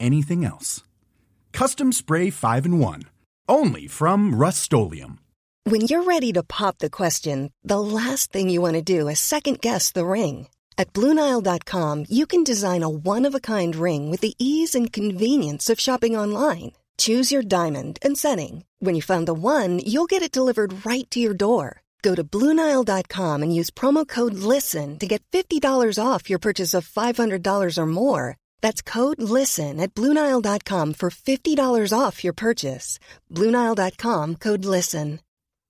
anything else. Custom Spray 5 and 1. Only from Rust When you're ready to pop the question, the last thing you want to do is second guess the ring. At Bluenile.com, you can design a one of a kind ring with the ease and convenience of shopping online. Choose your diamond and setting. When you find the one, you'll get it delivered right to your door. Go to Bluenile.com and use promo code LISTEN to get $50 off your purchase of $500 or more. That's code LISTEN at Bluenile.com for $50 off your purchase. Bluenile.com code LISTEN.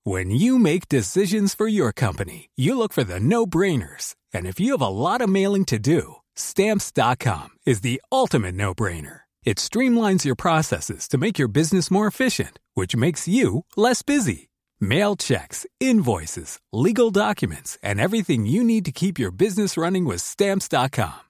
When you make decisions for your company, you look for the no brainers. And if you have a lot of mailing to do, Stamps.com is the ultimate no brainer. It streamlines your processes to make your business more efficient, which makes you less busy. Mail checks, invoices, legal documents, and everything you need to keep your business running with Stamps.com.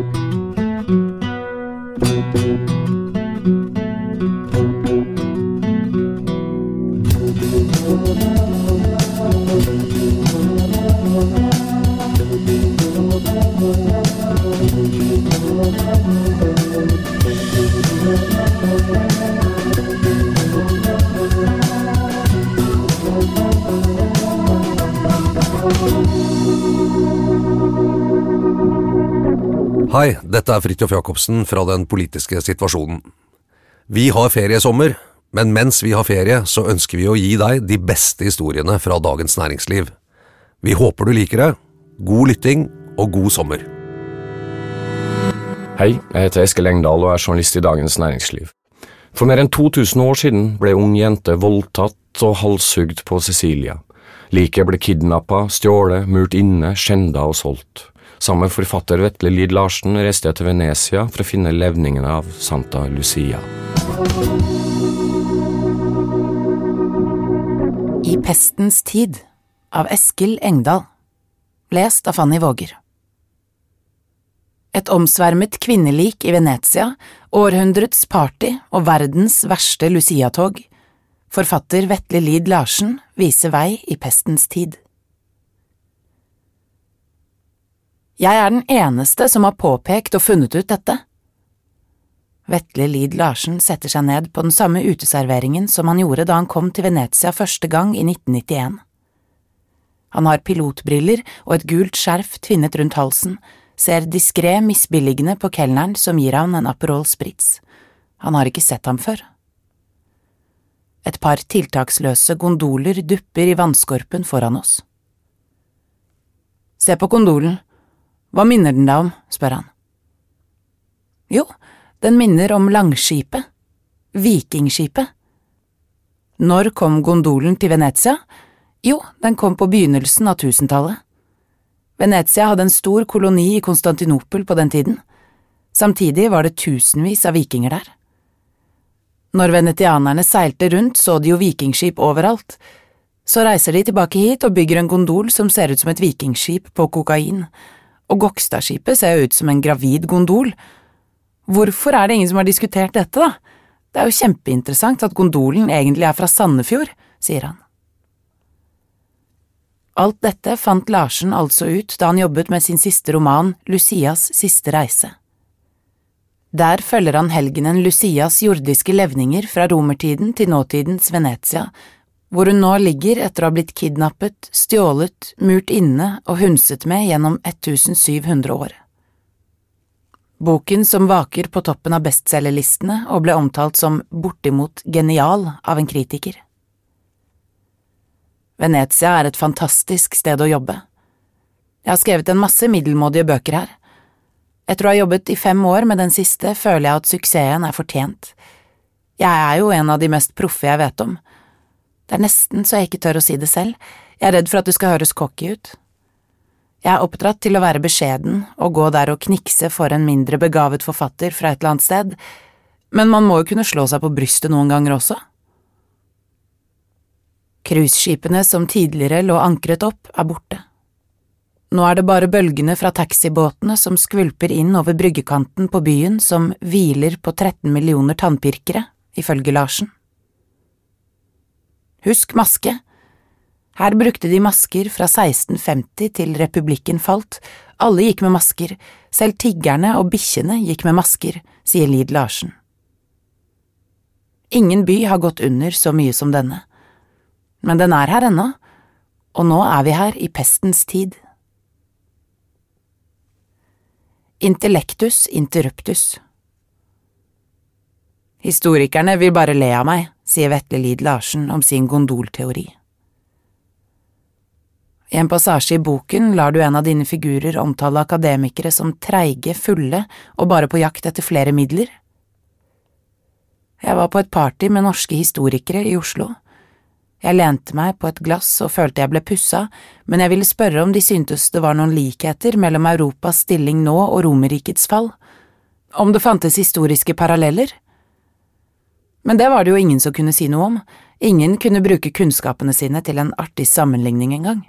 Hei, dette er Fridtjof Jacobsen fra Den politiske situasjonen. Vi har feriesommer, men mens vi har ferie, så ønsker vi å gi deg de beste historiene fra Dagens Næringsliv. Vi håper du liker det. God lytting og god sommer. Hei, jeg heter Eskil Engdahl og er journalist i Dagens Næringsliv. For mer enn 2000 år siden ble ung jente voldtatt og halshugd på Sicilia. Liket ble kidnappa, stjålet, murt inne, skjenda og solgt. Sammen med forfatter Vetle Lid Larsen reiste jeg til Venezia for å finne levningene av Santa Lucia. I pestens tid av Eskil Engdahl Lest av Fanny Våger Et omsvermet kvinnelik i Venezia, århundrets party og verdens verste Lucia-tog. Forfatter Vetle Lid Larsen viser vei i pestens tid. Jeg er den eneste som har påpekt og funnet ut dette. Vetle Lid Larsen setter seg ned på den samme uteserveringen som han gjorde da han kom til Venezia første gang i 1991. Han har pilotbriller og et gult skjerf tvinnet rundt halsen, ser diskré misbilligende på kelneren som gir han en Aperol Spritz. Han har ikke sett ham før. Et par tiltaksløse gondoler dupper i vannskorpen foran oss. Se på gondolen, hva minner den deg om, spør han. Jo, den minner om Langskipet, Vikingskipet. Når kom gondolen til Venezia? Jo, den kom på begynnelsen av tusentallet. Venezia hadde en stor koloni i Konstantinopel på den tiden. Samtidig var det tusenvis av vikinger der. Når venetianerne seilte rundt, så de jo vikingskip overalt. Så reiser de tilbake hit og bygger en gondol som ser ut som et vikingskip på kokain og Gokstadskipet ser ut som en gravid gondol. Hvorfor er det ingen som har diskutert dette, da? Det er jo kjempeinteressant at gondolen egentlig er fra Sandefjord, sier han. Alt dette fant Larsen altså ut da han jobbet med sin siste roman Lucias siste reise. Der følger han helgenen Lucias jordiske levninger fra romertiden til nåtidens Venezia, hvor hun nå ligger etter å ha blitt kidnappet, stjålet, murt inne og hundset med gjennom 1700 år. Boken som vaker på toppen av bestselgerlistene og ble omtalt som bortimot genial av en kritiker. Venezia er et fantastisk sted å jobbe. Jeg har skrevet en masse middelmådige bøker her. Etter å ha jobbet i fem år med den siste, føler jeg at suksessen er fortjent. Jeg er jo en av de mest proffe jeg vet om. Det er nesten så jeg ikke tør å si det selv, jeg er redd for at det skal høres cocky ut. Jeg er oppdratt til å være beskjeden og gå der og knikse for en mindre begavet forfatter fra et eller annet sted, men man må jo kunne slå seg på brystet noen ganger også. Cruiseskipene som tidligere lå ankret opp, er borte. Nå er det bare bølgene fra taxibåtene som skvulper inn over bryggekanten på byen som hviler på 13 millioner tannpirkere, ifølge Larsen. Husk maske. Her brukte de masker fra 1650 til republikken falt, alle gikk med masker, selv tiggerne og bikkjene gikk med masker, sier Lid Larsen. Ingen by har gått under så mye som denne men den er her ennå, og nå er vi her i pestens tid. Intellectus interruptus Historikerne vil bare le av meg, sier Vetle Lid Larsen om sin gondolteori. I en passasje i boken lar du en av dine figurer omtale akademikere som treige, fulle og bare på jakt etter flere midler. Jeg var på et party med norske historikere i Oslo. Jeg lente meg på et glass og følte jeg ble pussa, men jeg ville spørre om de syntes det var noen likheter mellom Europas stilling nå og Romerrikets fall, om det fantes historiske paralleller. Men det var det jo ingen som kunne si noe om, ingen kunne bruke kunnskapene sine til en artig sammenligning engang.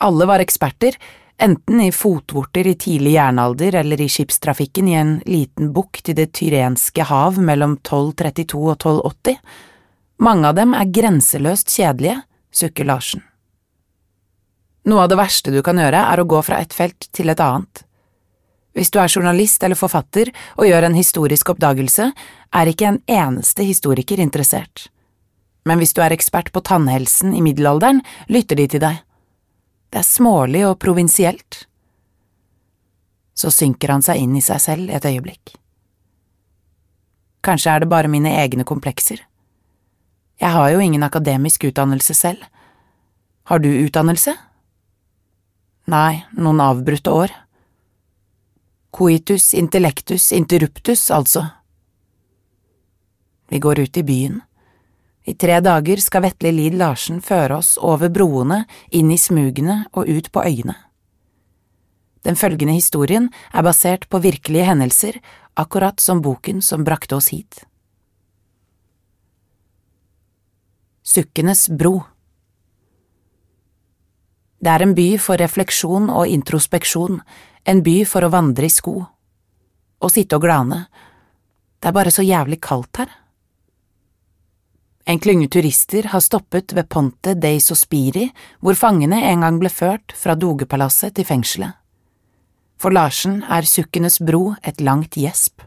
Alle var eksperter, enten i fotvorter i tidlig jernalder eller i skipstrafikken i en liten bukt i det tyrenske hav mellom 1232 og 1280 mange av dem er grenseløst kjedelige, sukker Larsen. Noe av det verste du kan gjøre er å gå fra et felt til et annet. Hvis du er journalist eller forfatter og gjør en historisk oppdagelse, er ikke en eneste historiker interessert. Men hvis du er ekspert på tannhelsen i middelalderen, lytter de til deg. Det er smålig og provinsielt. Så synker han seg inn i seg selv et øyeblikk. Kanskje er det bare mine egne komplekser. Jeg har jo ingen akademisk utdannelse selv. Har du utdannelse? Nei, noen avbrutte år. Coitus intellectus interruptus, altså. Vi går ut i byen. I tre dager skal Vetle Lid Larsen føre oss over broene, inn i smugene og ut på øyene. Den følgende historien er basert på virkelige hendelser, akkurat som boken som brakte oss hit. Sukkenes bro. Det er en by for refleksjon og introspeksjon, en by for å vandre i sko. Og sitte og glane. Det er bare så jævlig kaldt her. En klynge turister har stoppet ved Ponte dei Sospiri, hvor fangene en gang ble ført fra Dogepalasset til fengselet. For Larsen er Sukkenes bro et langt gjesp.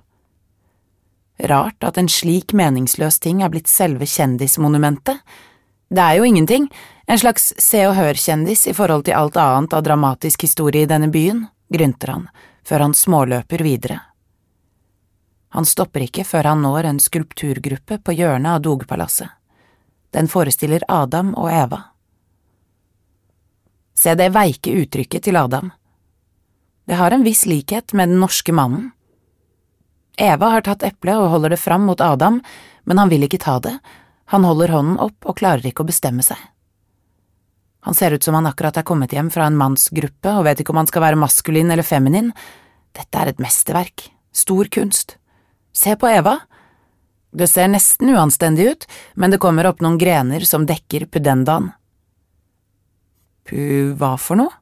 Rart at en slik meningsløs ting er blitt selve kjendismonumentet. Det er jo ingenting, en slags Se og Hør-kjendis i forhold til alt annet av dramatisk historie i denne byen, grynter han, før han småløper videre. Han stopper ikke før han når en skulpturgruppe på hjørnet av Dogpalasset. Den forestiller Adam og Eva. Se det veike uttrykket til Adam. Det har en viss likhet med den norske mannen. Eva har tatt eplet og holder det fram mot Adam, men han vil ikke ta det, han holder hånden opp og klarer ikke å bestemme seg. Han ser ut som han akkurat er kommet hjem fra en mannsgruppe og vet ikke om han skal være maskulin eller feminin. Dette er et mesterverk, stor kunst. Se på Eva. Det ser nesten uanstendig ut, men det kommer opp noen grener som dekker pudendaen. Pu… hva for noe?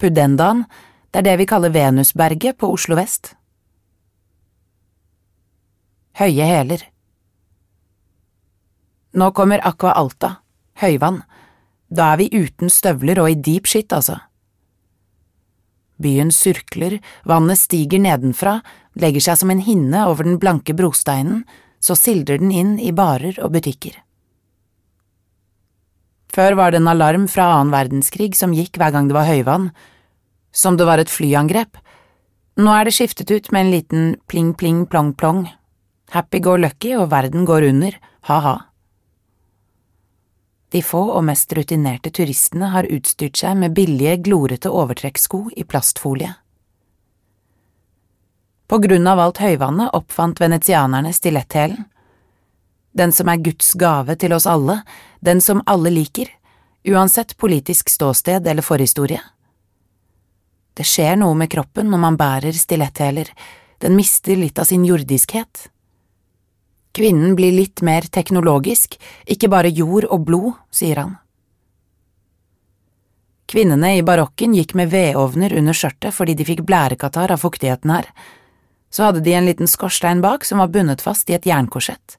Pudendaen, det er det vi kaller Venusberget på Oslo vest høye hæler. Nå kommer Aqua Alta, høyvann, da er vi uten støvler og i deep shit, altså. Byen surkler, vannet stiger nedenfra, legger seg som en hinne over den blanke brosteinen, så sildrer den inn i barer og butikker. Før var det en alarm fra annen verdenskrig som gikk hver gang det var høyvann, som det var et flyangrep. Nå er det skiftet ut med en liten pling-pling-plong-plong. Happy go lucky og verden går under, ha-ha. De få og mest rutinerte turistene har utstyrt seg med billige, glorete overtrekkssko i plastfolie. På grunn av alt høyvannet oppfant venetianerne stiletthælen. Den som er Guds gave til oss alle, den som alle liker, uansett politisk ståsted eller forhistorie. Det skjer noe med kroppen når man bærer stiletthæler, den mister litt av sin jordiskhet. Kvinnen blir litt mer teknologisk, ikke bare jord og blod, sier han. Kvinnene i barokken gikk med vedovner under skjørtet fordi de fikk blærekatarr av fuktigheten her. Så hadde de en liten skorstein bak som var bundet fast i et jernkorsett.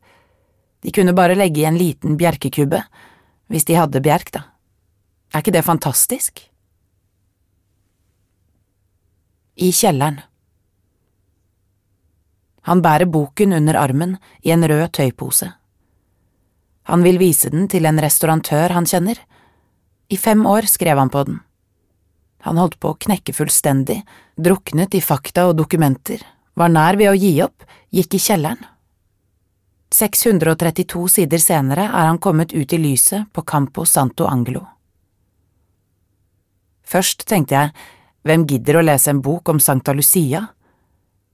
De kunne bare legge i en liten bjerkekubbe, hvis de hadde bjerk, da. Er ikke det fantastisk? I kjelleren. Han bærer boken under armen i en rød tøypose. Han vil vise den til en restaurantør han kjenner. I fem år skrev han på den. Han holdt på å knekke fullstendig, druknet i fakta og dokumenter, var nær ved å gi opp, gikk i kjelleren. 632 sider senere er han kommet ut i lyset på Campo Santo Angelo. Først tenkte jeg, hvem gidder å lese en bok om Sankta Lucia?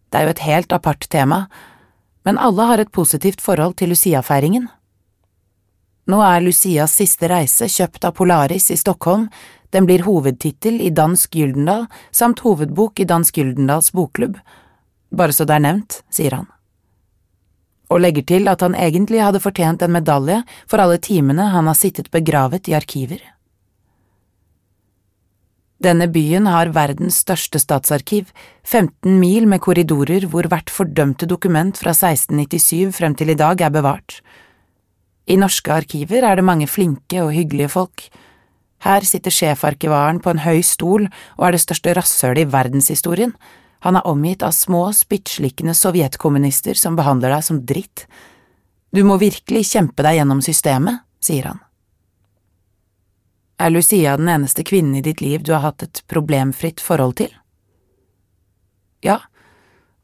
Det er jo et helt apart tema, men alle har et positivt forhold til Lucia-feiringen. Nå er Lucias siste reise kjøpt av Polaris i Stockholm, den blir hovedtittel i Dansk Gyldendal samt hovedbok i Dansk Gyldendals bokklubb, bare så det er nevnt, sier han. Og legger til at han egentlig hadde fortjent en medalje for alle timene han har sittet begravet i arkiver. Denne byen har verdens største statsarkiv, 15 mil med korridorer hvor hvert fordømte dokument fra 1697 frem til i dag er bevart. I norske arkiver er det mange flinke og hyggelige folk. Her sitter sjefarkivaren på en høy stol og er det største rasshølet i verdenshistorien. Han er omgitt av små, spyttslikkende sovjetkommunister som behandler deg som dritt. Du må virkelig kjempe deg gjennom systemet, sier han. Er Lucia den eneste kvinnen i ditt liv du har hatt et problemfritt forhold til? Ja,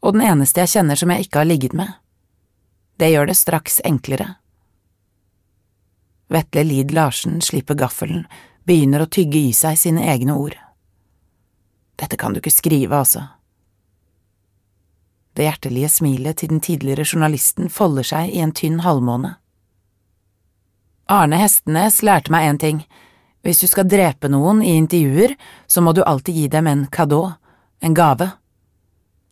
og den eneste jeg kjenner som jeg ikke har ligget med. Det gjør det straks enklere. Vetle Lid Larsen slipper gaffelen, begynner å tygge i seg sine egne ord. Dette kan du ikke skrive, altså. Det hjertelige smilet til den tidligere journalisten folder seg i en tynn halvmåne. Arne Hestenes lærte meg en ting. Hvis du skal drepe noen i intervjuer, så må du alltid gi dem en cadeau, en gave.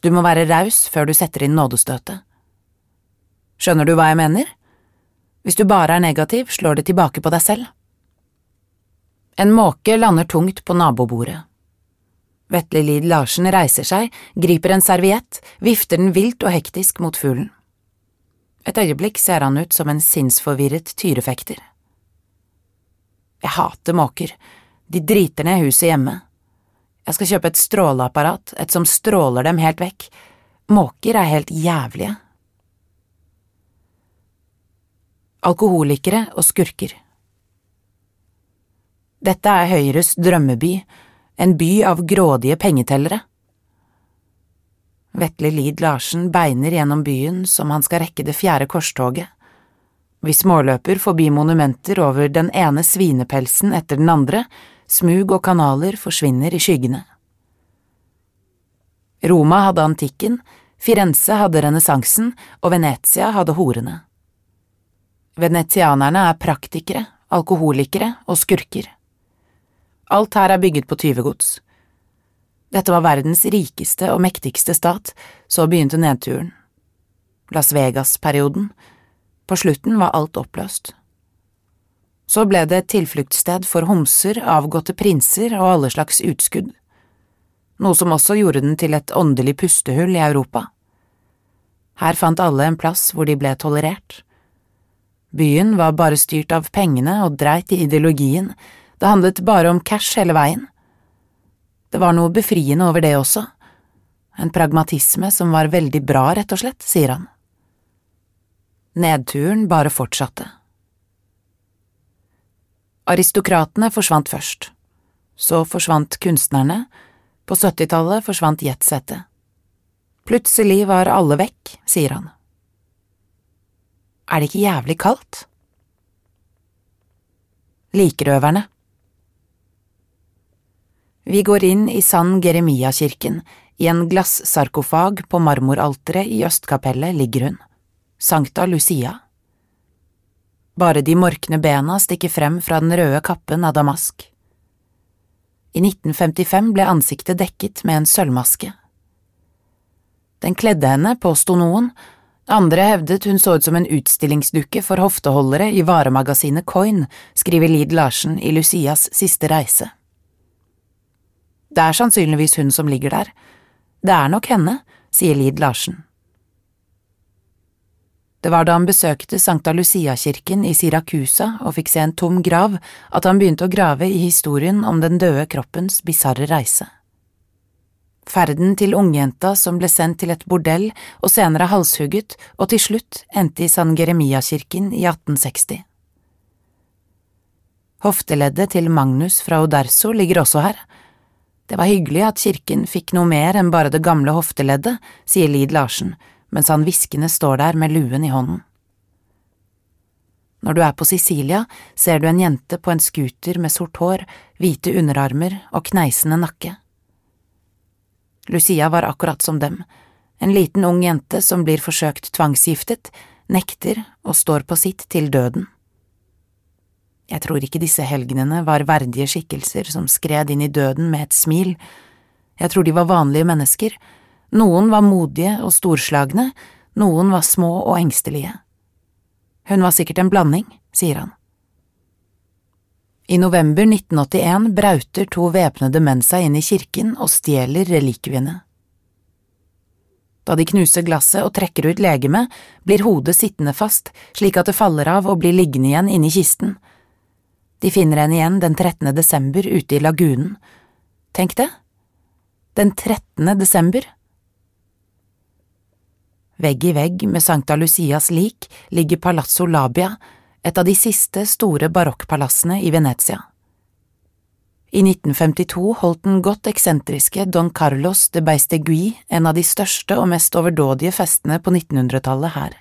Du må være raus før du setter inn nådestøtet. Skjønner du hva jeg mener? Hvis du bare er negativ, slår det tilbake på deg selv. En måke lander tungt på nabobordet. Vetle Lid Larsen reiser seg, griper en serviett, vifter den vilt og hektisk mot fuglen. Et øyeblikk ser han ut som en sinnsforvirret tyrefekter. Jeg hater måker, de driter ned huset hjemme. Jeg skal kjøpe et stråleapparat, et som stråler dem helt vekk. Måker er helt jævlige. Alkoholikere og skurker Dette er Høyres drømmeby, en by av grådige pengetellere. Vetle Lid Larsen beiner gjennom byen som han skal rekke det fjerde korstoget. Vi småløper forbi monumenter over den ene svinepelsen etter den andre, smug og kanaler forsvinner i skyggene. Roma hadde antikken, Firenze hadde renessansen, og Venezia hadde horene. Venetianerne er praktikere, alkoholikere og skurker. Alt her er bygget på tyvegods. Dette var verdens rikeste og mektigste stat, så begynte nedturen. Las Vegas-perioden, på slutten var alt oppløst. Så ble det et tilfluktssted for homser, avgåtte prinser og alle slags utskudd, noe som også gjorde den til et åndelig pustehull i Europa. Her fant alle en plass hvor de ble tolerert. Byen var bare styrt av pengene og dreit i ideologien, det handlet bare om cash hele veien. Det var noe befriende over det også. en pragmatisme som var veldig bra, rett og slett, sier han. Nedturen bare fortsatte. Aristokratene forsvant først, så forsvant kunstnerne, på syttitallet forsvant jetsettet. Plutselig var alle vekk, sier han. Er det ikke jævlig kaldt? Likrøverne Vi går inn i San Geremia-kirken, i en glassarkofag på marmoralteret i østkapellet ligger hun, Sankta Lucia. Bare de morkne bena stikker frem fra den røde kappen av damask. I 1955 ble ansiktet dekket med en sølvmaske. Den kledde henne, påsto noen, andre hevdet hun så ut som en utstillingsdukke for hofteholdere i varemagasinet Coin, skriver Lid Larsen i Lucias siste reise. Det er sannsynligvis hun som ligger der. Det er nok henne, sier Lid Larsen. Det var da han besøkte Sankta Lucia-kirken i Siracusa og fikk se en tom grav, at han begynte å grave i historien om den døde kroppens bisarre reise. Ferden til ungjenta som ble sendt til et bordell og senere halshugget og til slutt endte i San Geremia-kirken i 1860. Hofteleddet til Magnus fra Oderso ligger også her. Det var hyggelig at kirken fikk noe mer enn bare det gamle hofteleddet, sier Lid Larsen, mens han hviskende står der med luen i hånden. Når du er på Sicilia, ser du en jente på en scooter med sort hår, hvite underarmer og kneisende nakke. Lucia var akkurat som dem, en liten ung jente som blir forsøkt tvangsgiftet, nekter og står på sitt til døden. Jeg tror ikke disse helgenene var verdige skikkelser som skred inn i døden med et smil, jeg tror de var vanlige mennesker, noen var modige og storslagne, noen var små og engstelige. Hun var sikkert en blanding, sier han. I november 1981 brauter to væpnede menn seg inn i kirken og stjeler relikviene. Da de knuser glasset og trekker ut legemet, blir hodet sittende fast, slik at det faller av og blir liggende igjen inni kisten. De finner henne igjen den 13. desember ute i lagunen. Tenk det, den 13. desember. Vegg i vegg med Sankta Lucias lik ligger Palazzo Labia, et av de siste store barokkpalassene i Venezia. I 1952 holdt den godt eksentriske Don Carlos de Beistegui en av de største og mest overdådige festene på 1900-tallet her.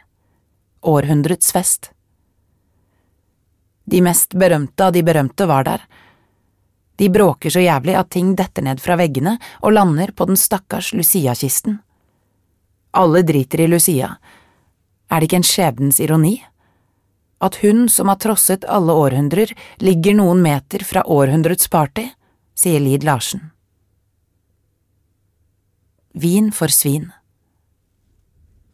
Århundrets fest. De mest berømte av de berømte var der. De bråker så jævlig at ting detter ned fra veggene og lander på den stakkars Lucia-kisten. Alle driter i Lucia. Er det ikke en skjebnens ironi? At hun som har trosset alle århundrer, ligger noen meter fra århundrets party, sier Lid Larsen. Vin for svin.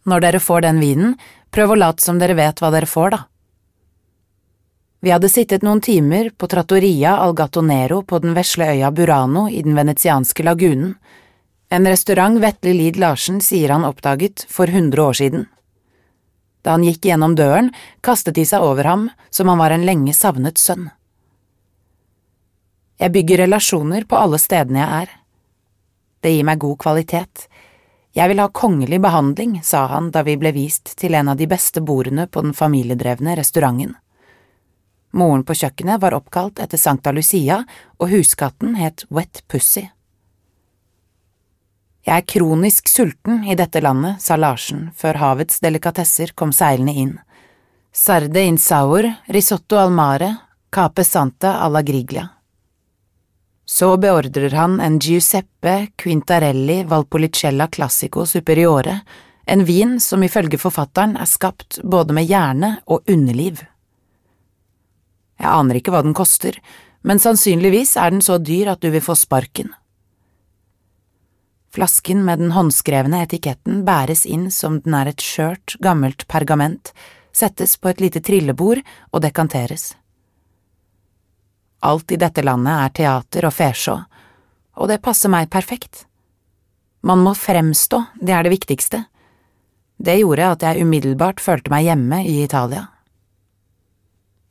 Når dere får den vinen, prøv å late som dere vet hva dere får, da. Vi hadde sittet noen timer på Trattoria al Gattonero på den vesle øya Burano i den venetianske lagunen, en restaurant Vetle Lid Larsen sier han oppdaget for hundre år siden. Da han gikk gjennom døren, kastet de seg over ham som han var en lenge savnet sønn. Jeg bygger relasjoner på alle stedene jeg er. Det gir meg god kvalitet. Jeg vil ha kongelig behandling, sa han da vi ble vist til en av de beste bordene på den familiedrevne restauranten. Moren på kjøkkenet var oppkalt etter Sankta Lucia, og huskatten het Wet Pussy. Jeg er kronisk sulten i dette landet, sa Larsen før havets delikatesser kom seilende inn. Sarde in saur, risotto al mare, cape santa alla griglia. Så beordrer han en Giuseppe Quintarelli Valpolicella Classico Superiore, en vin som ifølge forfatteren er skapt både med hjerne og underliv. Jeg aner ikke hva den koster, men sannsynligvis er den så dyr at du vil få sparken. Flasken med den håndskrevne etiketten bæres inn som den er et skjørt, gammelt pergament, settes på et lite trillebord og dekanteres. Alt i dette landet er teater og fesjå, og det passer meg perfekt. Man må fremstå, det er det viktigste. Det gjorde at jeg umiddelbart følte meg hjemme i Italia.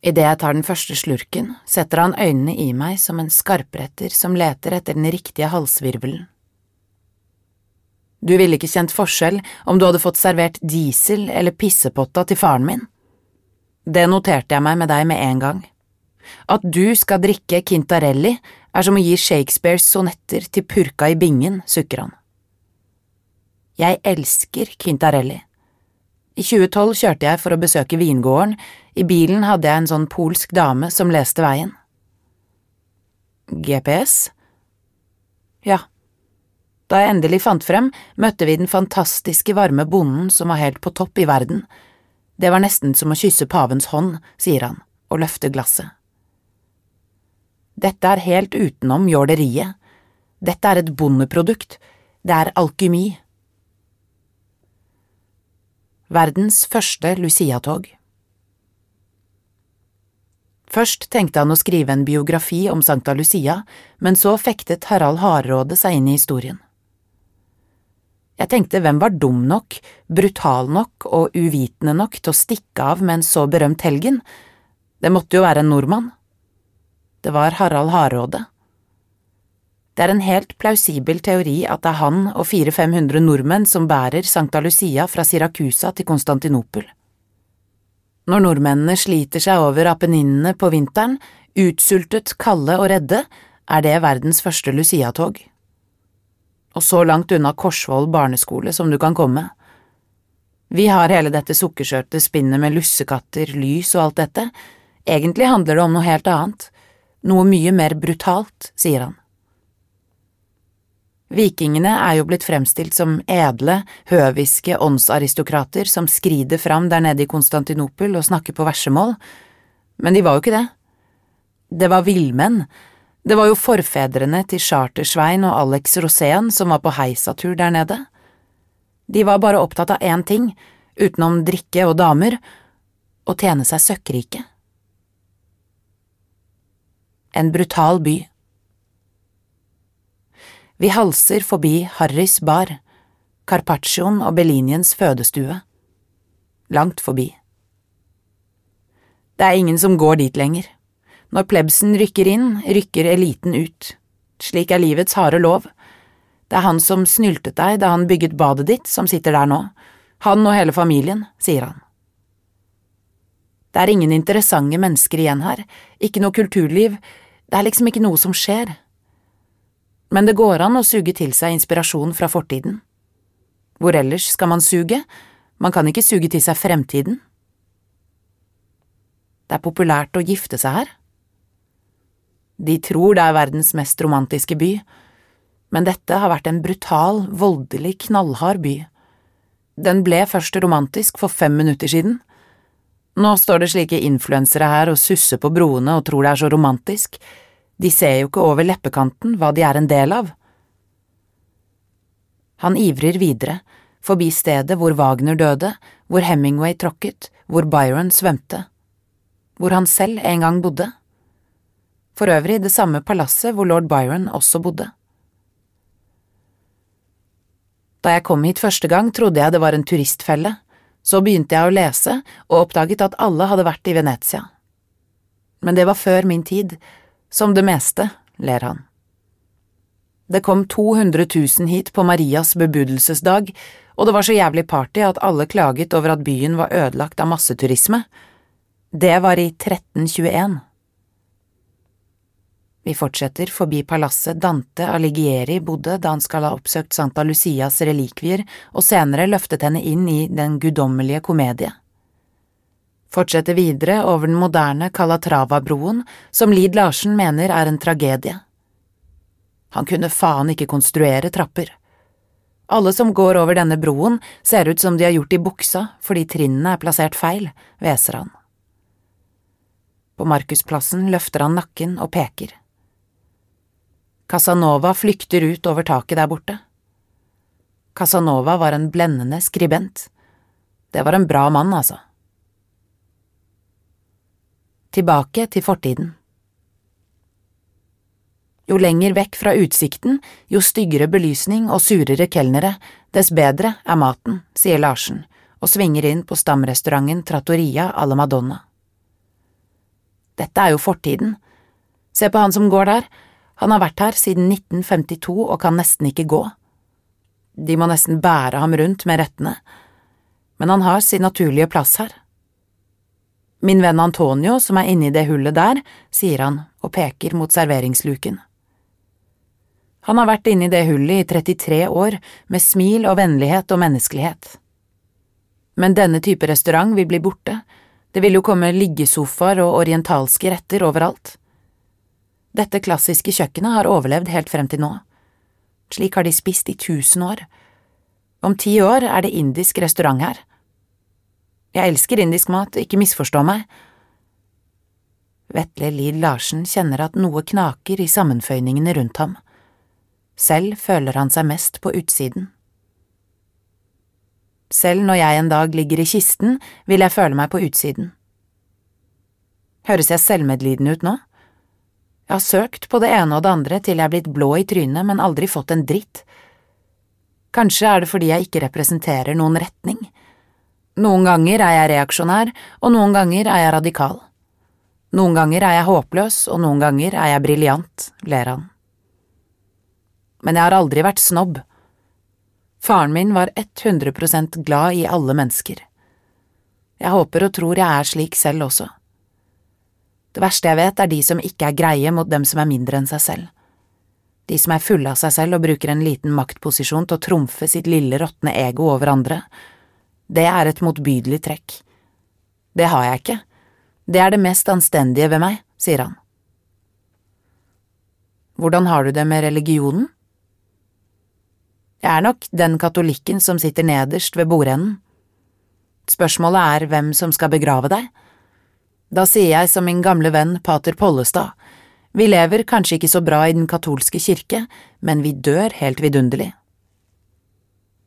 Idet jeg tar den første slurken, setter han øynene i meg som en skarpretter som leter etter den riktige halsvirvelen. Du ville ikke kjent forskjell om du hadde fått servert diesel eller pissepotta til faren min. Det noterte jeg meg med deg med en gang. At du skal drikke Kintarelli er som å gi Shakespeares sonetter til purka i bingen, sukker han. Jeg elsker Kintarelli. I 2012 kjørte jeg for å besøke vingården, i bilen hadde jeg en sånn polsk dame som leste veien. GPS? Ja. Da jeg endelig fant frem, møtte vi den fantastiske varme bonden som var helt på topp i verden. Det var nesten som å kysse pavens hånd, sier han og løfter glasset. Dette er helt utenom jåleriet. Dette er et bondeprodukt. Det er alkymi. Verdens første Lucia-tog Først tenkte han å skrive en biografi om Sankta Lucia, men så fektet Harald Hardråde seg inn i historien. Jeg tenkte hvem var dum nok, brutal nok og uvitende nok til å stikke av med en så berømt helgen? Det måtte jo være en nordmann. Det var Harald Hardråde. Det er en helt plausibel teori at det er han og 400–500 nordmenn som bærer Sankta Lucia fra Siracusa til Konstantinopel. Når nordmennene sliter seg over Apenninene på vinteren, utsultet, kalde og redde, er det verdens første Lucia-tog. Og så langt unna Korsvoll barneskole som du kan komme. Vi har hele dette sukkersøte spinnet med lussekatter, lys og alt dette. Egentlig handler det om noe helt annet, noe mye mer brutalt, sier han. Vikingene er jo blitt fremstilt som edle, høviske åndsaristokrater som skrider fram der nede i Konstantinopel og snakker på versemål, men de var jo ikke det. Det var villmenn, det var jo forfedrene til Chartersvein og Alex Rosén som var på heisatur der nede. De var bare opptatt av én ting, utenom drikke og damer, å tjene seg søkkrike. En brutal by. Vi halser forbi Harrys bar, Carpaccioen og Belliniens fødestue. Langt forbi. Det er ingen som går dit lenger. Når plebsen rykker inn, rykker eliten ut. Slik er livets harde lov. Det er han som snyltet deg da han bygget badet ditt, som sitter der nå. Han og hele familien, sier han. Det er ingen interessante mennesker igjen her, ikke noe kulturliv, det er liksom ikke noe som skjer men det går an å suge til seg inspirasjon fra fortiden. Hvor ellers skal man suge, man kan ikke suge til seg fremtiden. Det er populært å gifte seg her. De tror det er verdens mest romantiske by, men dette har vært en brutal, voldelig, knallhard by. Den ble først romantisk for fem minutter siden. Nå står det slike influensere her og susser på broene og tror det er så romantisk, de ser jo ikke over leppekanten hva de er en del av. Han ivrer videre, forbi stedet hvor Wagner døde, hvor Hemingway tråkket, hvor Byron svømte, hvor han selv en gang bodde. For øvrig det samme palasset hvor lord Byron også bodde. Da jeg kom hit første gang, trodde jeg det var en turistfelle, så begynte jeg å lese og oppdaget at alle hadde vært i Venezia. Men det var før min tid, som det meste, ler han. Det kom 200 000 hit på Marias bebudelsesdag, og det var så jævlig party at alle klaget over at byen var ødelagt av masseturisme. Det var i 1321. Vi fortsetter forbi palasset Dante Alighieri bodde da han skal ha oppsøkt Santa Lucias relikvier og senere løftet henne inn i Den guddommelige komedie fortsetter videre over den moderne Calatrava-broen, som Lid Larsen mener er en tragedie. Han kunne faen ikke konstruere trapper. Alle som går over denne broen, ser ut som de har gjort i buksa fordi trinnene er plassert feil, hveser han. På Markusplassen løfter han nakken og peker. Casanova flykter ut over taket der borte. Casanova var en blendende skribent. Det var en bra mann, altså tilbake til fortiden. Jo lenger vekk fra utsikten, jo styggere belysning og surere kelnere, dess bedre er maten, sier Larsen og svinger inn på stamrestauranten Trattoria alla Madonna. Dette er jo fortiden. Se på han som går der, han har vært her siden 1952 og kan nesten ikke gå. de må nesten bære ham rundt med rettene, men han har sin naturlige plass her. Min venn Antonio, som er inne i det hullet der, sier han og peker mot serveringsluken. Han har vært inne i det hullet i 33 år, med smil og vennlighet og menneskelighet. Men denne type restaurant vil bli borte, det vil jo komme liggesofaer og orientalske retter overalt. Dette klassiske kjøkkenet har overlevd helt frem til nå. Slik har de spist i tusen år. Om ti år er det indisk restaurant her. Jeg elsker indisk mat, ikke misforstå meg. Vetle Lid Larsen kjenner at noe knaker i sammenføyningene rundt ham. Selv føler han seg mest på utsiden. Selv når jeg en dag ligger i kisten, vil jeg føle meg på utsiden. Høres jeg selvmedlidende ut nå? Jeg har søkt på det ene og det andre til jeg er blitt blå i trynet, men aldri fått en dritt. Kanskje er det fordi jeg ikke representerer noen retning. Noen ganger er jeg reaksjonær, og noen ganger er jeg radikal. Noen ganger er jeg håpløs, og noen ganger er jeg briljant, ler han. Men jeg har aldri vært snobb. Faren min var 100% glad i alle mennesker. Jeg håper og tror jeg er slik selv også. Det verste jeg vet, er de som ikke er greie mot dem som er mindre enn seg selv. De som er fulle av seg selv og bruker en liten maktposisjon til å trumfe sitt lille råtne ego over andre. Det er et motbydelig trekk. Det har jeg ikke. Det er det mest anstendige ved meg, sier han. Hvordan har du det med religionen? Jeg er nok den katolikken som sitter nederst ved bordenden. Spørsmålet er hvem som skal begrave deg. Da sier jeg som min gamle venn pater Pollestad, vi lever kanskje ikke så bra i den katolske kirke, men vi dør helt vidunderlig.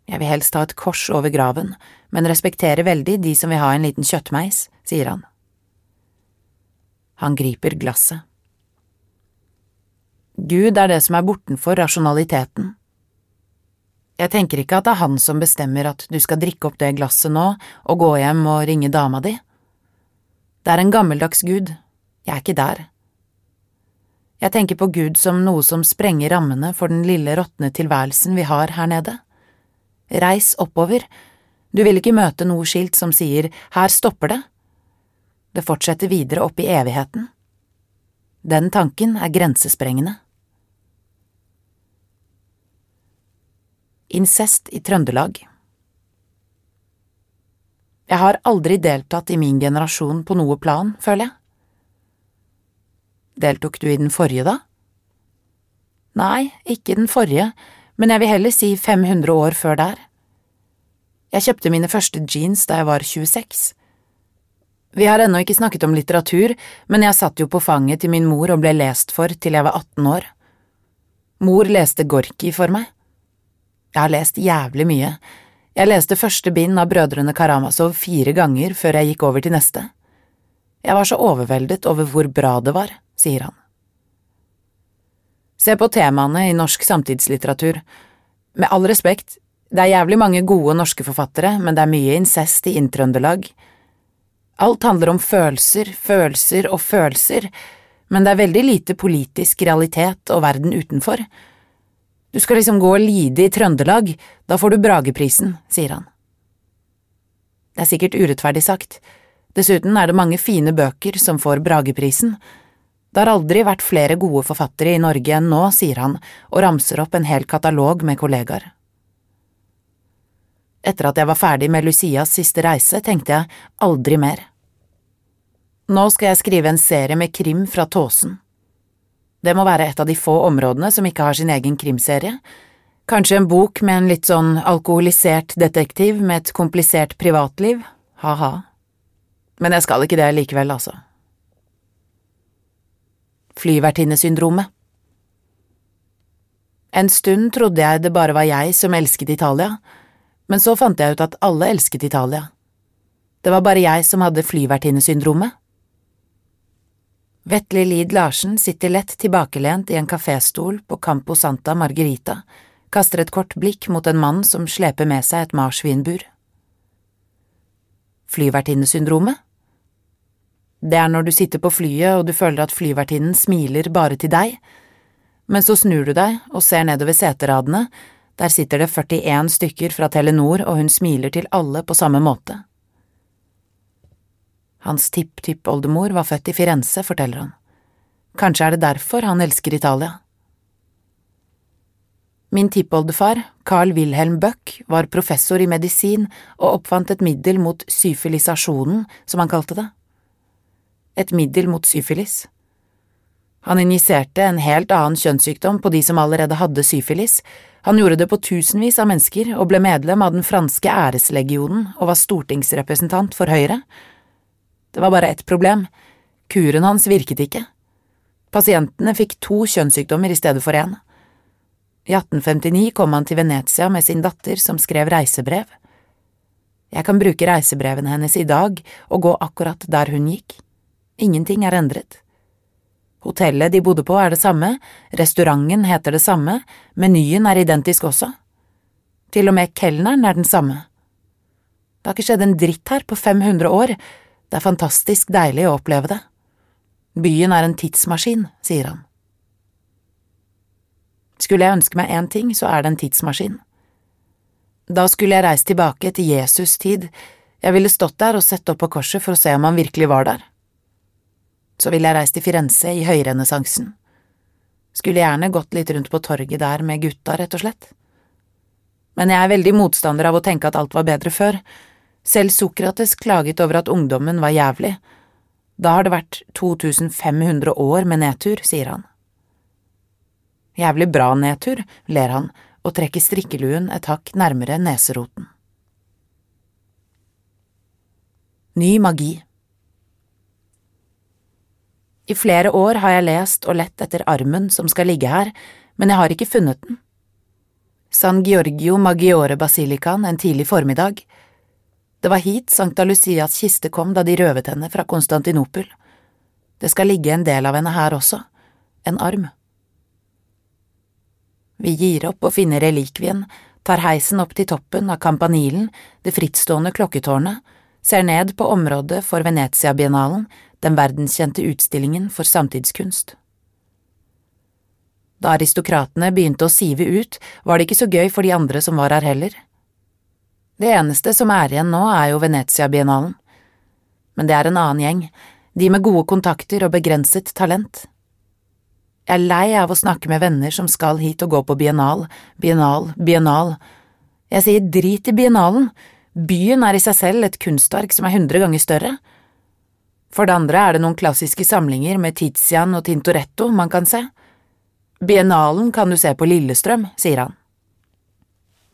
Jeg vil helst ha et kors over graven, men respekterer veldig de som vil ha en liten kjøttmeis, sier han. Han griper glasset. Gud er det som er bortenfor rasjonaliteten. Jeg tenker ikke at det er han som bestemmer at du skal drikke opp det glasset nå og gå hjem og ringe dama di. Det er en gammeldags gud, jeg er ikke der. Jeg tenker på Gud som noe som sprenger rammene for den lille råtne tilværelsen vi har her nede. Reis oppover, du vil ikke møte noe skilt som sier her stopper det. Det fortsetter videre opp i evigheten. Den tanken er grensesprengende. Incest i Trøndelag Jeg har aldri deltatt i min generasjon på noe plan, føler jeg. Deltok du i den forrige, da? Nei, ikke den forrige, men jeg vil heller si 500 år før der. Jeg kjøpte mine første jeans da jeg var 26. Vi har ennå ikke snakket om litteratur, men jeg satt jo på fanget til min mor og ble lest for til jeg var 18 år. Mor leste Gorki for meg. Jeg har lest jævlig mye. Jeg leste første bind av Brødrene Karamazov fire ganger før jeg gikk over til neste. Jeg var så overveldet over hvor bra det var, sier han. Se på temaene i norsk samtidslitteratur. Med all respekt, det er jævlig mange gode norske forfattere, men det er mye incest i Inntrøndelag. Alt handler om følelser, følelser og følelser, men det er veldig lite politisk realitet og verden utenfor. Du skal liksom gå og lide i Trøndelag, da får du Brageprisen, sier han. Det er sikkert urettferdig sagt, dessuten er det mange fine bøker som får Brageprisen. Det har aldri vært flere gode forfattere i Norge enn nå, sier han og ramser opp en hel katalog med kollegaer. Etter at jeg var ferdig med Lucias siste reise, tenkte jeg aldri mer. Nå skal jeg skrive en serie med krim fra Tåsen. Det må være et av de få områdene som ikke har sin egen krimserie. Kanskje en bok med en litt sånn alkoholisert detektiv med et komplisert privatliv, ha-ha. Men jeg skal ikke det likevel, altså. Flyvertinnesyndromet En stund trodde jeg det bare var jeg som elsket Italia, men så fant jeg ut at alle elsket Italia. Det var bare jeg som hadde flyvertinnesyndromet. Vetle Lid Larsen sitter lett tilbakelent i en kaféstol på Campo Santa Margarita, kaster et kort blikk mot en mann som sleper med seg et marsvinbur. Flyvertinnesyndromet? Det er når du sitter på flyet og du føler at flyvertinnen smiler bare til deg, men så snur du deg og ser nedover seteradene, Der sitter det 41 stykker fra Telenor, og hun smiler til alle på samme måte. Hans tipptippoldemor var født i Firenze, forteller han. Kanskje er det derfor han elsker Italia. Min tippoldefar, Carl Wilhelm Buck, var professor i medisin og oppfant et middel mot syfilisasjonen, som han kalte det. Et middel mot syfilis. Han injiserte en helt annen kjønnssykdom på de som allerede hadde syfilis, han gjorde det på tusenvis av mennesker og ble medlem av den franske æreslegionen og var stortingsrepresentant for Høyre. Det var bare ett problem, kuren hans virket ikke. Pasientene fikk to kjønnssykdommer i stedet for én. I 1859 kom han til Venezia med sin datter som skrev reisebrev. Jeg kan bruke reisebrevene hennes i dag og gå akkurat der hun gikk. Ingenting er endret. Hotellet de bodde på er det samme, restauranten heter det samme, menyen er identisk også. Til og med kelneren er den samme. Det har ikke skjedd en dritt her på 500 år, det er fantastisk deilig å oppleve det. Byen er en tidsmaskin, sier han. Skulle jeg ønske meg én ting, så er det en tidsmaskin. Da skulle jeg reist tilbake til Jesus' tid, jeg ville stått der og sett opp på korset for å se om han virkelig var der. Så ville jeg reist til Firenze i høyrenessansen. Skulle gjerne gått litt rundt på torget der med gutta, rett og slett. Men jeg er veldig motstander av å tenke at alt var bedre før. Selv Sokrates klaget over at ungdommen var jævlig. Da har det vært 2500 år med nedtur, sier han. Jævlig bra nedtur, ler han og trekker strikkeluen et hakk nærmere neseroten. Ny magi I flere år har jeg lest og lett etter armen som skal ligge her, men jeg har ikke funnet den. San Giorgio Maggiore Basilicaen en tidlig formiddag. Det var hit Sankta Lucias kiste kom da de røvet henne fra Konstantinopel. Det skal ligge en del av henne her også, en arm. Vi gir opp å finne relikvien, tar heisen opp til toppen av Campanilen, det frittstående klokketårnet, ser ned på området for Venezia-biennalen, den verdenskjente utstillingen for samtidskunst. Da aristokratene begynte å sive ut, var det ikke så gøy for de andre som var her heller. Det eneste som er igjen nå, er jo Venezia-biennalen. Men det er en annen gjeng, de med gode kontakter og begrenset talent. Jeg er lei av å snakke med venner som skal hit og gå på biennal, biennal, biennal. Jeg sier drit i biennalen, byen er i seg selv et kunstverk som er hundre ganger større. For det andre er det noen klassiske samlinger med Tizian og Tintoretto man kan se. Biennalen kan du se på Lillestrøm, sier han.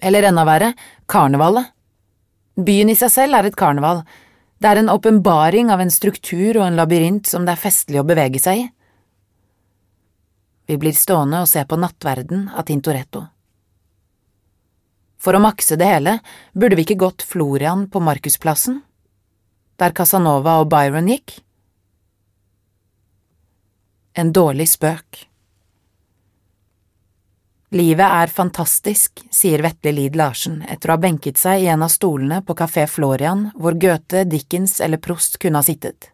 Eller enda verre, karnevalet. Byen i seg selv er et karneval, det er en åpenbaring av en struktur og en labyrint som det er festlig å bevege seg i. Vi blir stående og se på Nattverden av Tintoretto. For å makse det hele burde vi ikke gått Florian på Markusplassen, der Casanova og Byron gikk? En dårlig spøk. Livet er fantastisk, sier Vetle Lid Larsen etter å ha benket seg i en av stolene på Kafé Florian hvor Goethe, Dickens eller Prost kunne ha sittet.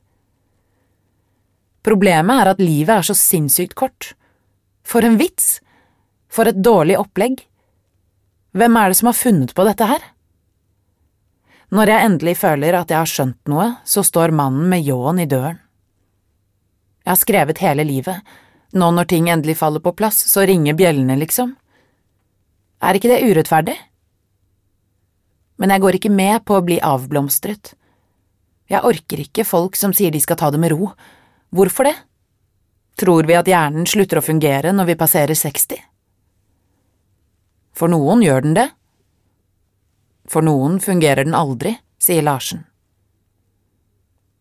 Problemet er at livet er så sinnssykt kort. For en vits! For et dårlig opplegg! Hvem er det som har funnet på dette her? Når jeg endelig føler at jeg har skjønt noe, så står mannen med ljåen i døren. Jeg har skrevet hele livet, nå når ting endelig faller på plass, så ringer bjellene, liksom. Er ikke det urettferdig? Men jeg går ikke med på å bli avblomstret. Jeg orker ikke folk som sier de skal ta det med ro. Hvorfor det? Tror vi at hjernen slutter å fungere når vi passerer 60? For noen gjør den det. For noen fungerer den aldri, sier Larsen.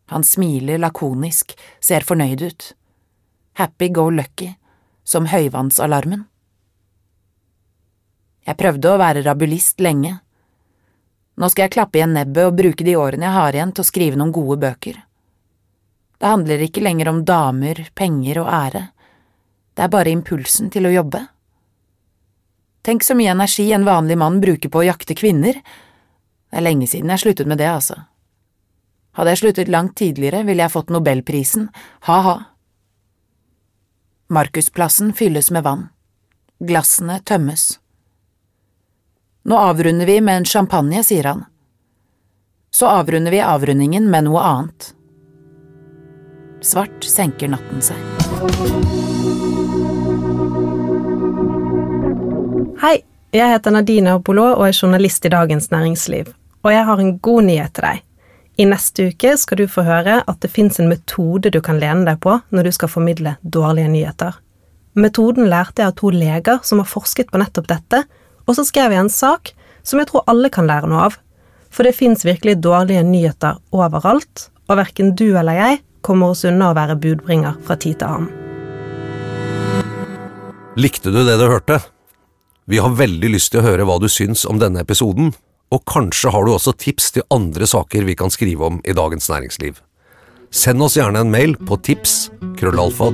Han smiler lakonisk, ser fornøyd ut. Happy go lucky, som høyvannsalarmen. Jeg prøvde å være rabulist lenge. Nå skal jeg klappe igjen nebbet og bruke de årene jeg har igjen til å skrive noen gode bøker. Det handler ikke lenger om damer, penger og ære, det er bare impulsen til å jobbe. Tenk så mye energi en vanlig mann bruker på å jakte kvinner. Det er lenge siden jeg sluttet med det, altså. Hadde jeg sluttet langt tidligere, ville jeg fått nobelprisen, ha-ha. Markusplassen fylles med vann. Glassene tømmes. Nå avrunder vi med en champagne, sier han. Så avrunder vi avrundingen med noe annet. Svart senker natten seg. Hei, jeg heter Nadine Apollo og er journalist i Dagens Næringsliv. Og jeg har en god nyhet til deg. I neste uke skal du få høre at det fins en metode du kan lene deg på når du skal formidle dårlige nyheter. Metoden lærte jeg av to leger som har forsket på nettopp dette, og så skrev jeg en sak som jeg tror alle kan lære noe av. For det fins virkelig dårlige nyheter overalt, og verken du eller jeg kommer oss unna å være budbringer fra tid til annen. Likte du det du hørte? Vi har veldig lyst til å høre hva du syns om denne episoden, og kanskje har du også tips til andre saker vi kan skrive om i Dagens Næringsliv. Send oss gjerne en mail på tips krøllalfa